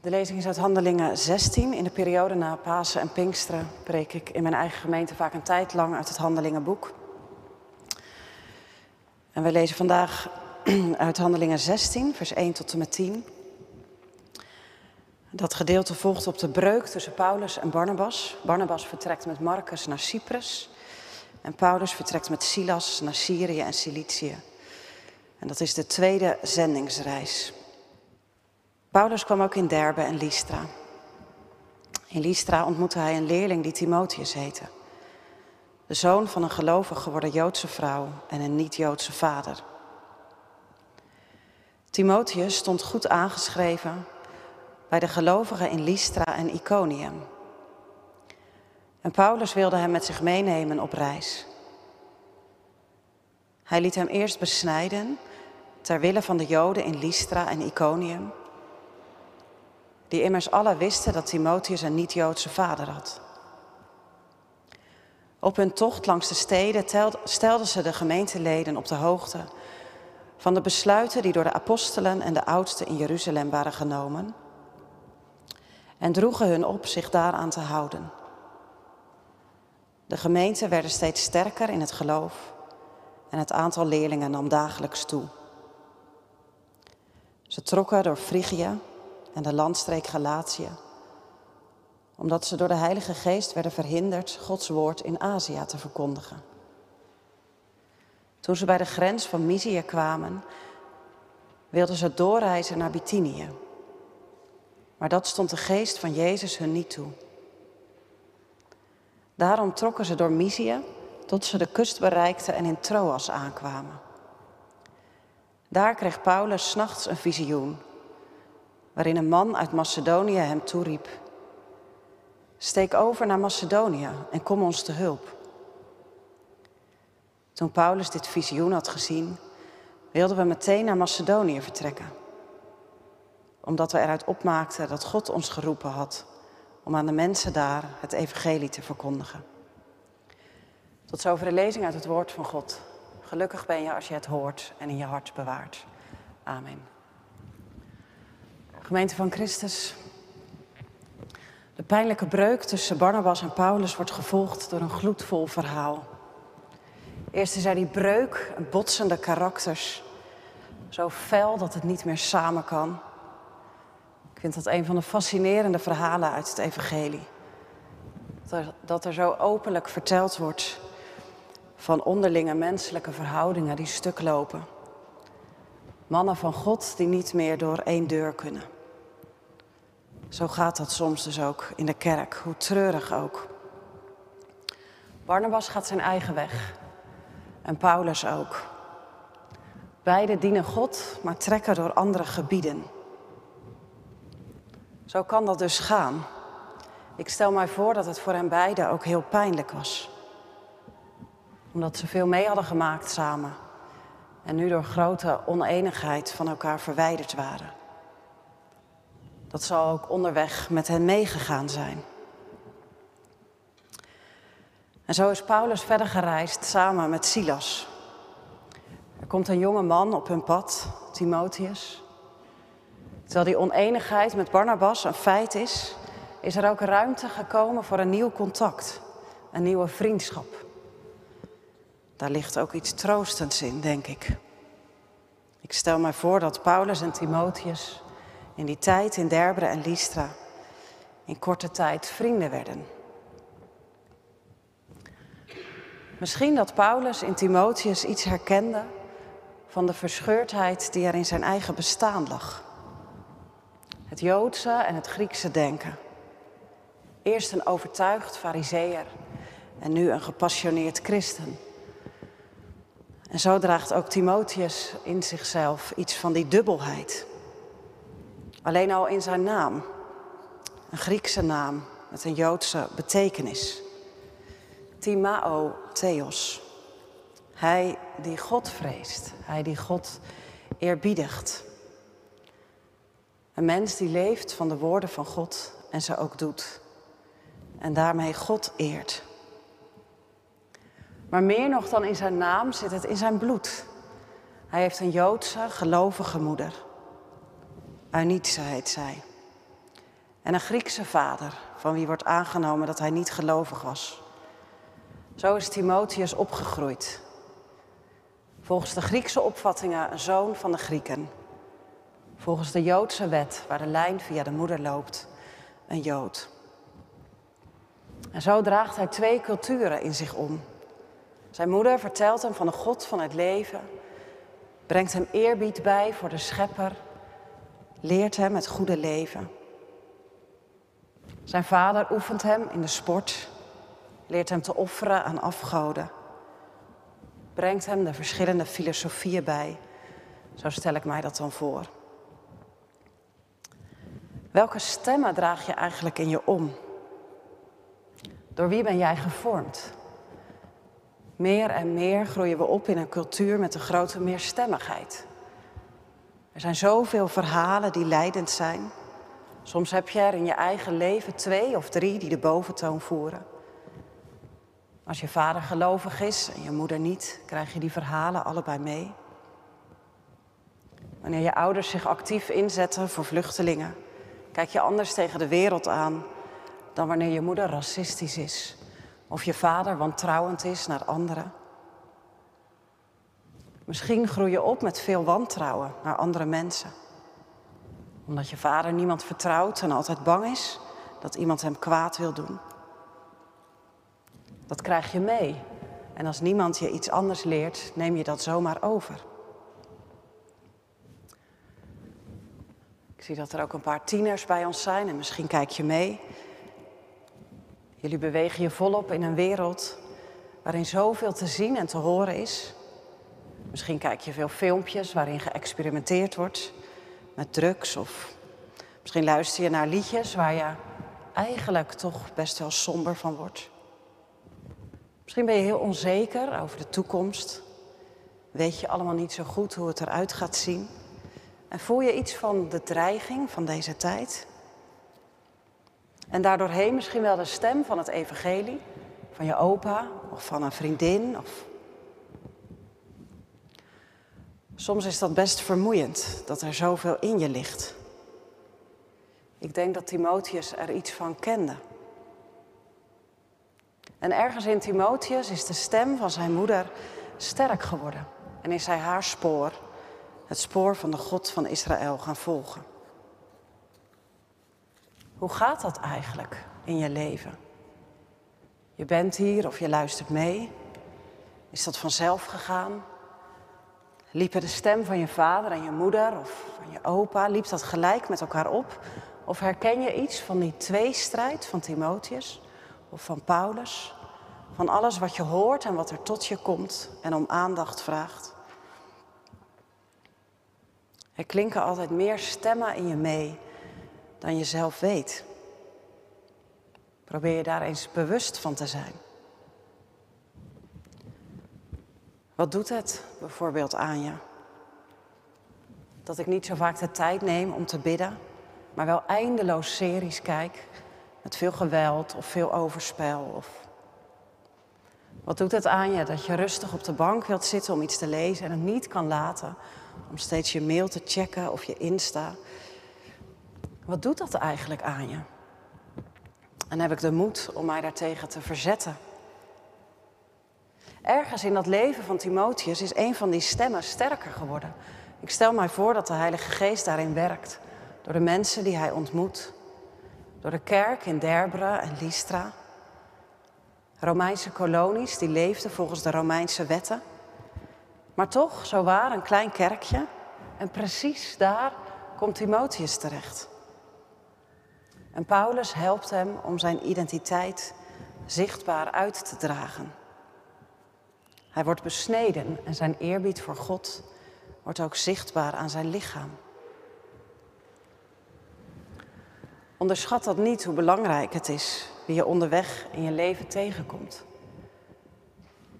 De lezing is uit Handelingen 16. In de periode na Pasen en Pinksteren preek ik in mijn eigen gemeente vaak een tijd lang uit het Handelingenboek. En we lezen vandaag uit Handelingen 16, vers 1 tot en met 10. Dat gedeelte volgt op de breuk tussen Paulus en Barnabas. Barnabas vertrekt met Marcus naar Cyprus. En Paulus vertrekt met Silas naar Syrië en Cilicië. En dat is de tweede zendingsreis. Paulus kwam ook in Derbe en Lystra. In Lystra ontmoette hij een leerling die Timotheus heette. De zoon van een gelovig geworden Joodse vrouw en een niet-Joodse vader. Timotheus stond goed aangeschreven bij de gelovigen in Lystra en Iconium. En Paulus wilde hem met zich meenemen op reis. Hij liet hem eerst besnijden ter wille van de Joden in Lystra en Iconium, die immers alle wisten dat Timotheus een niet-Joodse vader had. Op hun tocht langs de steden stelden ze de gemeenteleden op de hoogte van de besluiten die door de apostelen en de oudsten in Jeruzalem waren genomen en droegen hun op zich daaraan te houden. De gemeenten werden steeds sterker in het geloof en het aantal leerlingen nam dagelijks toe. Ze trokken door Frigië en de landstreek Galatië, omdat ze door de Heilige Geest werden verhinderd Gods woord in Azië te verkondigen. Toen ze bij de grens van Mysië kwamen, wilden ze doorreizen naar Bithynië. Maar dat stond de geest van Jezus hun niet toe. Daarom trokken ze door Mysië tot ze de kust bereikten en in Troas aankwamen. Daar kreeg Paulus nachts een visioen, waarin een man uit Macedonië hem toeriep. Steek over naar Macedonië en kom ons te hulp. Toen Paulus dit visioen had gezien, wilden we meteen naar Macedonië vertrekken. Omdat we eruit opmaakten dat God ons geroepen had om aan de mensen daar het evangelie te verkondigen. Tot zover de lezing uit het woord van God. Gelukkig ben je als je het hoort en in je hart bewaart. Amen. Gemeente van Christus. De pijnlijke breuk tussen Barnabas en Paulus wordt gevolgd door een gloedvol verhaal. Eerst is er die breuk, botsende karakters. Zo fel dat het niet meer samen kan. Ik vind dat een van de fascinerende verhalen uit het Evangelie. Dat dat er zo openlijk verteld wordt van onderlinge menselijke verhoudingen die stuk lopen. Mannen van God die niet meer door één deur kunnen. Zo gaat dat soms dus ook in de kerk, hoe treurig ook. Barnabas gaat zijn eigen weg en Paulus ook. Beiden dienen God, maar trekken door andere gebieden. Zo kan dat dus gaan. Ik stel mij voor dat het voor hen beiden ook heel pijnlijk was. Omdat ze veel mee hadden gemaakt samen. En nu door grote oneenigheid van elkaar verwijderd waren. Dat zal ook onderweg met hen meegegaan zijn. En zo is Paulus verder gereisd samen met Silas. Er komt een jonge man op hun pad, Timotheus. Terwijl die oneenigheid met Barnabas een feit is, is er ook ruimte gekomen voor een nieuw contact, een nieuwe vriendschap. Daar ligt ook iets troostends in, denk ik. Ik stel me voor dat Paulus en Timotheus in die tijd in Derbe en Lystra in korte tijd vrienden werden. Misschien dat Paulus in Timotheus iets herkende van de verscheurdheid die er in zijn eigen bestaan lag. Het Joodse en het Griekse denken. Eerst een overtuigd fariseer en nu een gepassioneerd christen. En zo draagt ook Timotheus in zichzelf iets van die dubbelheid. Alleen al in zijn naam, een Griekse naam met een Joodse betekenis. Timao Theos. Hij die God vreest, hij die God eerbiedigt. Een mens die leeft van de woorden van God en ze ook doet. En daarmee God eert. Maar meer nog dan in zijn naam zit het in zijn bloed. Hij heeft een Joodse gelovige moeder. Eunice heet zij. En een Griekse vader, van wie wordt aangenomen dat hij niet gelovig was. Zo is Timotheus opgegroeid. Volgens de Griekse opvattingen een zoon van de Grieken. Volgens de Joodse wet, waar de lijn via de moeder loopt, een Jood. En zo draagt hij twee culturen in zich om. Zijn moeder vertelt hem van de God van het leven, brengt hem eerbied bij voor de schepper, leert hem het goede leven. Zijn vader oefent hem in de sport, leert hem te offeren aan afgoden, brengt hem de verschillende filosofieën bij. Zo stel ik mij dat dan voor. Welke stemmen draag je eigenlijk in je om? Door wie ben jij gevormd? Meer en meer groeien we op in een cultuur met een grote meerstemmigheid. Er zijn zoveel verhalen die leidend zijn. Soms heb je er in je eigen leven twee of drie die de boventoon voeren. Als je vader gelovig is en je moeder niet, krijg je die verhalen allebei mee. Wanneer je ouders zich actief inzetten voor vluchtelingen, kijk je anders tegen de wereld aan dan wanneer je moeder racistisch is of je vader wantrouwend is naar anderen. Misschien groei je op met veel wantrouwen naar andere mensen. Omdat je vader niemand vertrouwt en altijd bang is dat iemand hem kwaad wil doen. Dat krijg je mee. En als niemand je iets anders leert, neem je dat zomaar over. Ik zie dat er ook een paar tieners bij ons zijn en misschien kijk je mee. Jullie bewegen je volop in een wereld waarin zoveel te zien en te horen is. Misschien kijk je veel filmpjes waarin geëxperimenteerd wordt met drugs of misschien luister je naar liedjes waar je eigenlijk toch best wel somber van wordt. Misschien ben je heel onzeker over de toekomst. Weet je allemaal niet zo goed hoe het eruit gaat zien. En voel je iets van de dreiging van deze tijd? En daardoorheen misschien wel de stem van het evangelie, van je opa of van een vriendin. Of... Soms is dat best vermoeiend, dat er zoveel in je ligt. Ik denk dat Timotheus er iets van kende. En ergens in Timotheus is de stem van zijn moeder sterk geworden. En is hij haar spoor, het spoor van de God van Israël, gaan volgen. Hoe gaat dat eigenlijk in je leven? Je bent hier of je luistert mee. Is dat vanzelf gegaan? Liepen de stem van je vader en je moeder of van je opa, liep dat gelijk met elkaar op? Of herken je iets van die tweestrijd van Timotheus of van Paulus? Van alles wat je hoort en wat er tot je komt en om aandacht vraagt? Er klinken altijd meer stemmen in je mee dan je zelf weet. Probeer je daar eens bewust van te zijn. Wat doet het bijvoorbeeld aan je? Dat ik niet zo vaak de tijd neem om te bidden, maar wel eindeloos series kijk met veel geweld of veel overspel. Of... Wat doet het aan je dat je rustig op de bank wilt zitten om iets te lezen en het niet kan laten om steeds je mail te checken of je Insta? Wat doet dat eigenlijk aan je? En heb ik de moed om mij daartegen te verzetten? Ergens in dat leven van Timotheus is een van die stemmen sterker geworden. Ik stel mij voor dat de Heilige Geest daarin werkt. Door de mensen die hij ontmoet. Door de kerk in Derbre en Lystra. Romeinse kolonies die leefden volgens de Romeinse wetten. Maar toch, zo waar, een klein kerkje. En precies daar komt Timotheus terecht. En Paulus helpt hem om zijn identiteit zichtbaar uit te dragen. Hij wordt besneden en zijn eerbied voor God wordt ook zichtbaar aan zijn lichaam. Onderschat dat niet hoe belangrijk het is wie je onderweg in je leven tegenkomt.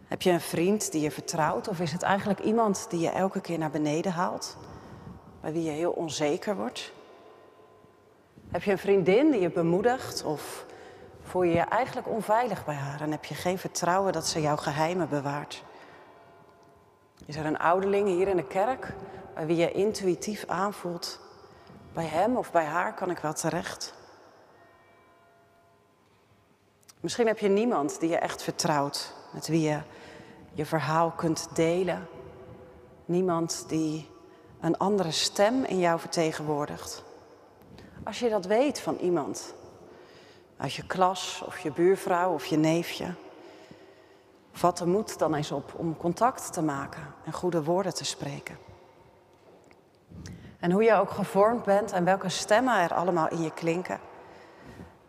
Heb je een vriend die je vertrouwt of is het eigenlijk iemand die je elke keer naar beneden haalt, bij wie je heel onzeker wordt? Heb je een vriendin die je bemoedigt of voel je je eigenlijk onveilig bij haar en heb je geen vertrouwen dat ze jouw geheimen bewaart? Is er een ouderling hier in de kerk bij wie je intuïtief aanvoelt, bij hem of bij haar kan ik wel terecht? Misschien heb je niemand die je echt vertrouwt, met wie je je verhaal kunt delen. Niemand die een andere stem in jou vertegenwoordigt. Als je dat weet van iemand, uit je klas of je buurvrouw of je neefje, vat de moed dan eens op om contact te maken en goede woorden te spreken. En hoe je ook gevormd bent en welke stemmen er allemaal in je klinken.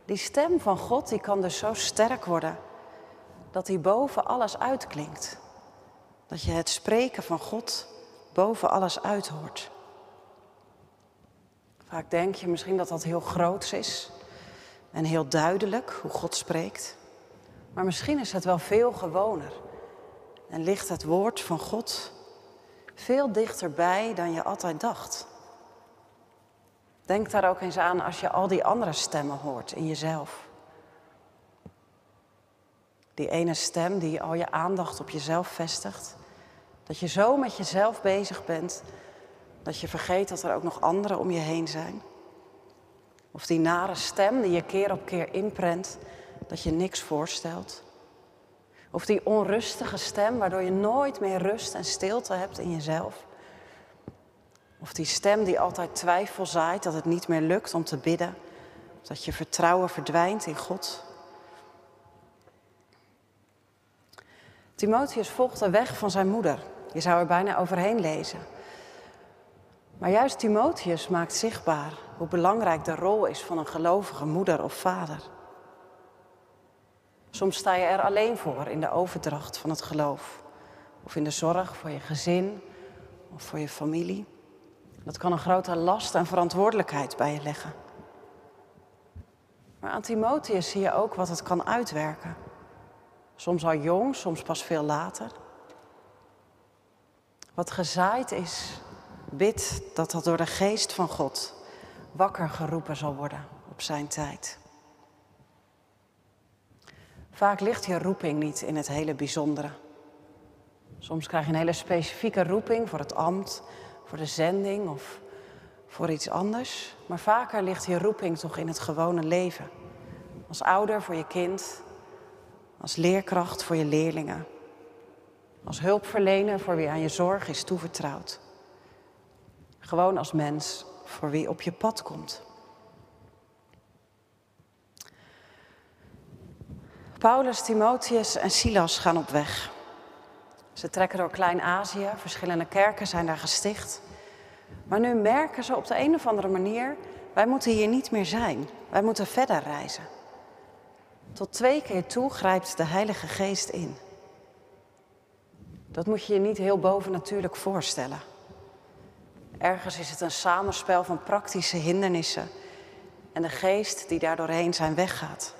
Die stem van God die kan dus zo sterk worden dat die boven alles uitklinkt. Dat je het spreken van God boven alles uithoort. Vaak denk je misschien dat dat heel groots is en heel duidelijk hoe God spreekt. Maar misschien is het wel veel gewoner en ligt het woord van God veel dichterbij dan je altijd dacht. Denk daar ook eens aan als je al die andere stemmen hoort in jezelf. Die ene stem die al je aandacht op jezelf vestigt. Dat je zo met jezelf bezig bent dat je vergeet dat er ook nog anderen om je heen zijn. Of die nare stem die je keer op keer inprent dat je niks voorstelt. Of die onrustige stem waardoor je nooit meer rust en stilte hebt in jezelf. Of die stem die altijd twijfel zaait dat het niet meer lukt om te bidden. Dat je vertrouwen verdwijnt in God. Timotheus volgt de weg van zijn moeder. Je zou er bijna overheen lezen. Maar juist Timotheus maakt zichtbaar hoe belangrijk de rol is van een gelovige moeder of vader. Soms sta je er alleen voor in de overdracht van het geloof. Of in de zorg voor je gezin of voor je familie. Dat kan een grote last en verantwoordelijkheid bij je leggen. Maar aan Timotheus zie je ook wat het kan uitwerken. Soms al jong, soms pas veel later. Wat gezaaid is, bid dat dat door de geest van God wakker geroepen zal worden op zijn tijd. Vaak ligt je roeping niet in het hele bijzondere. Soms krijg je een hele specifieke roeping voor het ambt, voor de zending of voor iets anders. Maar vaker ligt je roeping toch in het gewone leven. Als ouder voor je kind, als leerkracht voor je leerlingen, als hulpverlener voor wie aan je zorg is toevertrouwd. Gewoon als mens voor wie op je pad komt. Paulus, Timotheus en Silas gaan op weg. Ze trekken door Klein-Azië, verschillende kerken zijn daar gesticht. Maar nu merken ze op de een of andere manier, wij moeten hier niet meer zijn. Wij moeten verder reizen. Tot twee keer toe grijpt de Heilige Geest in. Dat moet je je niet heel bovennatuurlijk voorstellen. Ergens is het een samenspel van praktische hindernissen en de geest die daar doorheen zijn weggaat.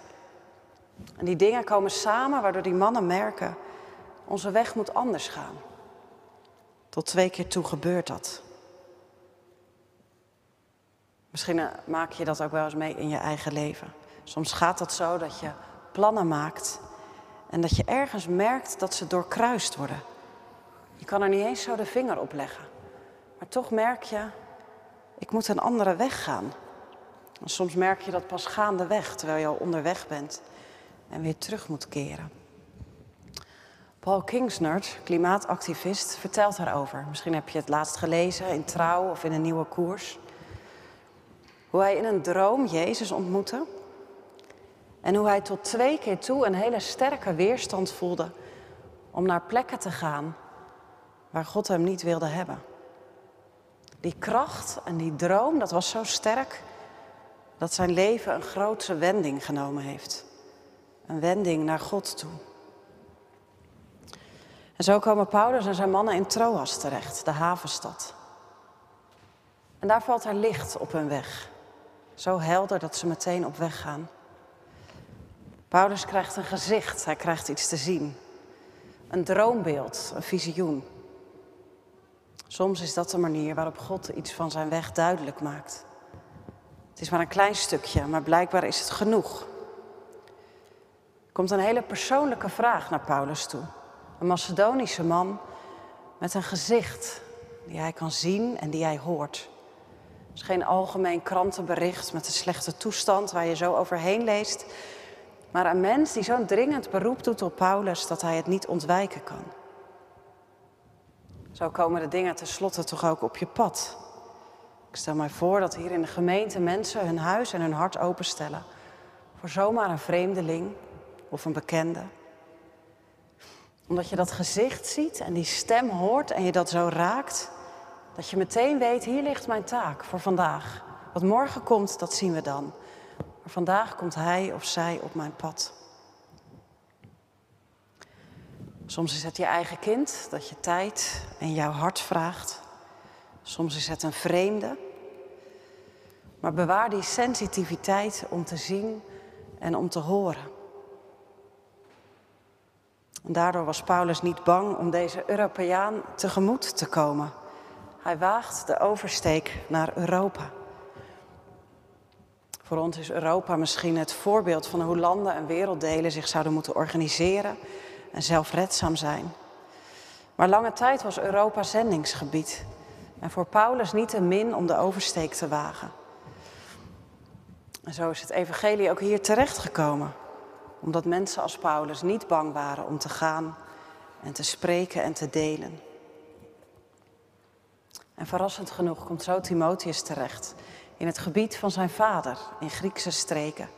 En die dingen komen samen waardoor die mannen merken, onze weg moet anders gaan. Tot twee keer toe gebeurt dat. Misschien eh, maak je dat ook wel eens mee in je eigen leven. Soms gaat het zo dat je plannen maakt en dat je ergens merkt dat ze doorkruist worden. Je kan er niet eens zo de vinger op leggen. Maar toch merk je, ik moet een andere weg gaan. En soms merk je dat pas gaandeweg, terwijl je al onderweg bent en weer terug moet keren. Paul Kingsnert, klimaatactivist, vertelt daarover. Misschien heb je het laatst gelezen in Trouw of in een nieuwe koers. Hoe hij in een droom Jezus ontmoette. En hoe hij tot twee keer toe een hele sterke weerstand voelde om naar plekken te gaan waar God hem niet wilde hebben. Die kracht en die droom, dat was zo sterk dat zijn leven een grootse wending genomen heeft. Een wending naar God toe. En zo komen Paulus en zijn mannen in Troas terecht, de havenstad. En daar valt er licht op hun weg. Zo helder dat ze meteen op weg gaan. Paulus krijgt een gezicht, hij krijgt iets te zien. Een droombeeld, een visioen. Soms is dat de manier waarop God iets van zijn weg duidelijk maakt. Het is maar een klein stukje, maar blijkbaar is het genoeg. Er komt een hele persoonlijke vraag naar Paulus toe. Een Macedonische man met een gezicht die hij kan zien en die hij hoort. Het is geen algemeen krantenbericht met een slechte toestand waar je zo overheen leest. Maar een mens die zo'n dringend beroep doet op Paulus dat hij het niet ontwijken kan. Zo komen de dingen tenslotte toch ook op je pad. Ik stel mij voor dat hier in de gemeente mensen hun huis en hun hart openstellen voor zomaar een vreemdeling of een bekende. Omdat je dat gezicht ziet en die stem hoort en je dat zo raakt, dat je meteen weet, hier ligt mijn taak voor vandaag. Wat morgen komt, dat zien we dan. Maar vandaag komt hij of zij op mijn pad. Soms is het je eigen kind dat je tijd en jouw hart vraagt. Soms is het een vreemde. Maar bewaar die sensitiviteit om te zien en om te horen. En daardoor was Paulus niet bang om deze Europeaan tegemoet te komen. Hij waagt de oversteek naar Europa. Voor ons is Europa misschien het voorbeeld van hoe landen en werelddelen zich zouden moeten organiseren en zelfredzaam zijn. Maar lange tijd was Europa zendingsgebied. En voor Paulus niet te min om de oversteek te wagen. En zo is het evangelie ook hier terechtgekomen. Omdat mensen als Paulus niet bang waren om te gaan en te spreken en te delen. En verrassend genoeg komt zo Timotheus terecht in het gebied van zijn vader in Griekse streken.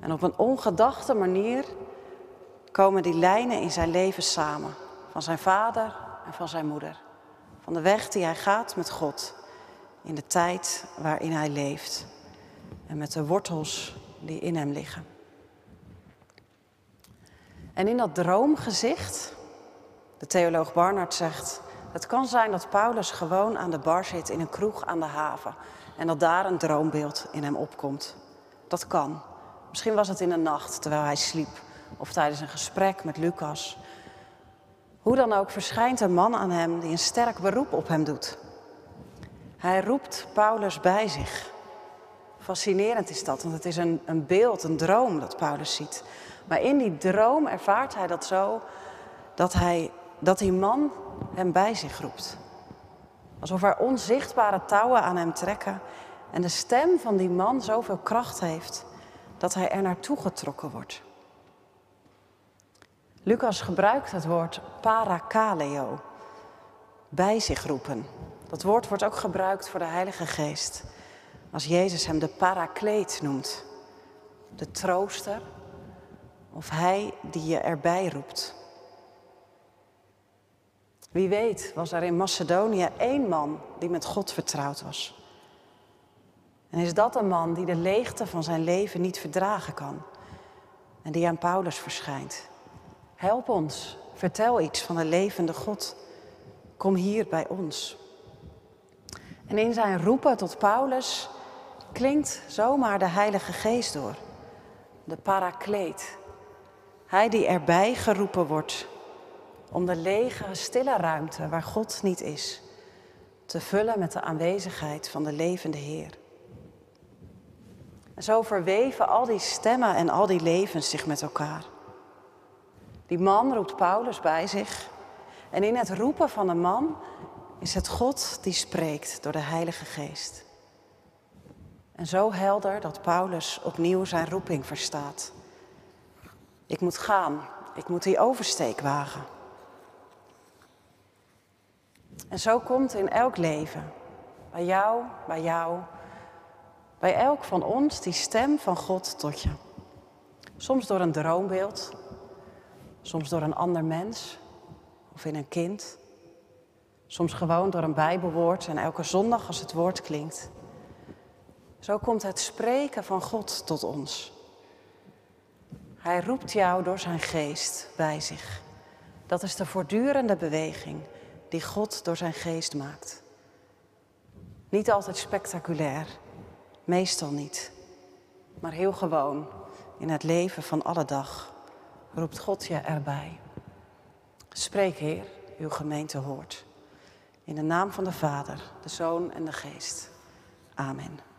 En op een ongedachte manier komen die lijnen in zijn leven samen. Van zijn vader en van zijn moeder. Van de weg die hij gaat met God in de tijd waarin hij leeft. En met de wortels die in hem liggen. En in dat droomgezicht, de theoloog Barnard zegt, het kan zijn dat Paulus gewoon aan de bar zit in een kroeg aan de haven en dat daar een droombeeld in hem opkomt. Dat kan. Misschien was het in de nacht terwijl hij sliep of tijdens een gesprek met Lucas. Hoe dan ook verschijnt een man aan hem die een sterk beroep op hem doet. Hij roept Paulus bij zich. Fascinerend is dat, want het is een, een beeld, een droom dat Paulus ziet. Maar in die droom ervaart hij dat zo dat, hij, dat die man hem bij zich roept. Alsof er onzichtbare touwen aan hem trekken en de stem van die man zoveel kracht heeft dat hij er naartoe getrokken wordt. Lucas gebruikt het woord parakaleo, bij zich roepen. Dat woord wordt ook gebruikt voor de Heilige Geest. Als Jezus hem de parakleet noemt, de trooster, of hij die je erbij roept. Wie weet was er in Macedonië één man die met God vertrouwd was. En is dat een man die de leegte van zijn leven niet verdragen kan en die aan Paulus verschijnt? Help ons, vertel iets van de levende God. Kom hier bij ons. En in zijn roepen tot Paulus klinkt zomaar de Heilige Geest door, de parakleet. Hij die erbij geroepen wordt om de lege, stille ruimte waar God niet is, te vullen met de aanwezigheid van de levende Heer. En zo verweven al die stemmen en al die levens zich met elkaar. Die man roept Paulus bij zich. En in het roepen van een man is het God die spreekt door de Heilige Geest. En zo helder dat Paulus opnieuw zijn roeping verstaat. Ik moet gaan, ik moet die oversteek wagen. En zo komt in elk leven, bij jou, bij jou, bij elk van ons die stem van God tot je. Soms door een droombeeld, soms door een ander mens of in een kind, soms gewoon door een Bijbelwoord en elke zondag als het woord klinkt. Zo komt het spreken van God tot ons. Hij roept jou door zijn geest bij zich. Dat is de voortdurende beweging die God door zijn geest maakt. Niet altijd spectaculair, meestal niet, maar heel gewoon in het leven van alle dag roept God je erbij. Spreek, Heer, uw gemeente hoort. In de naam van de Vader, de Zoon en de Geest. Amen.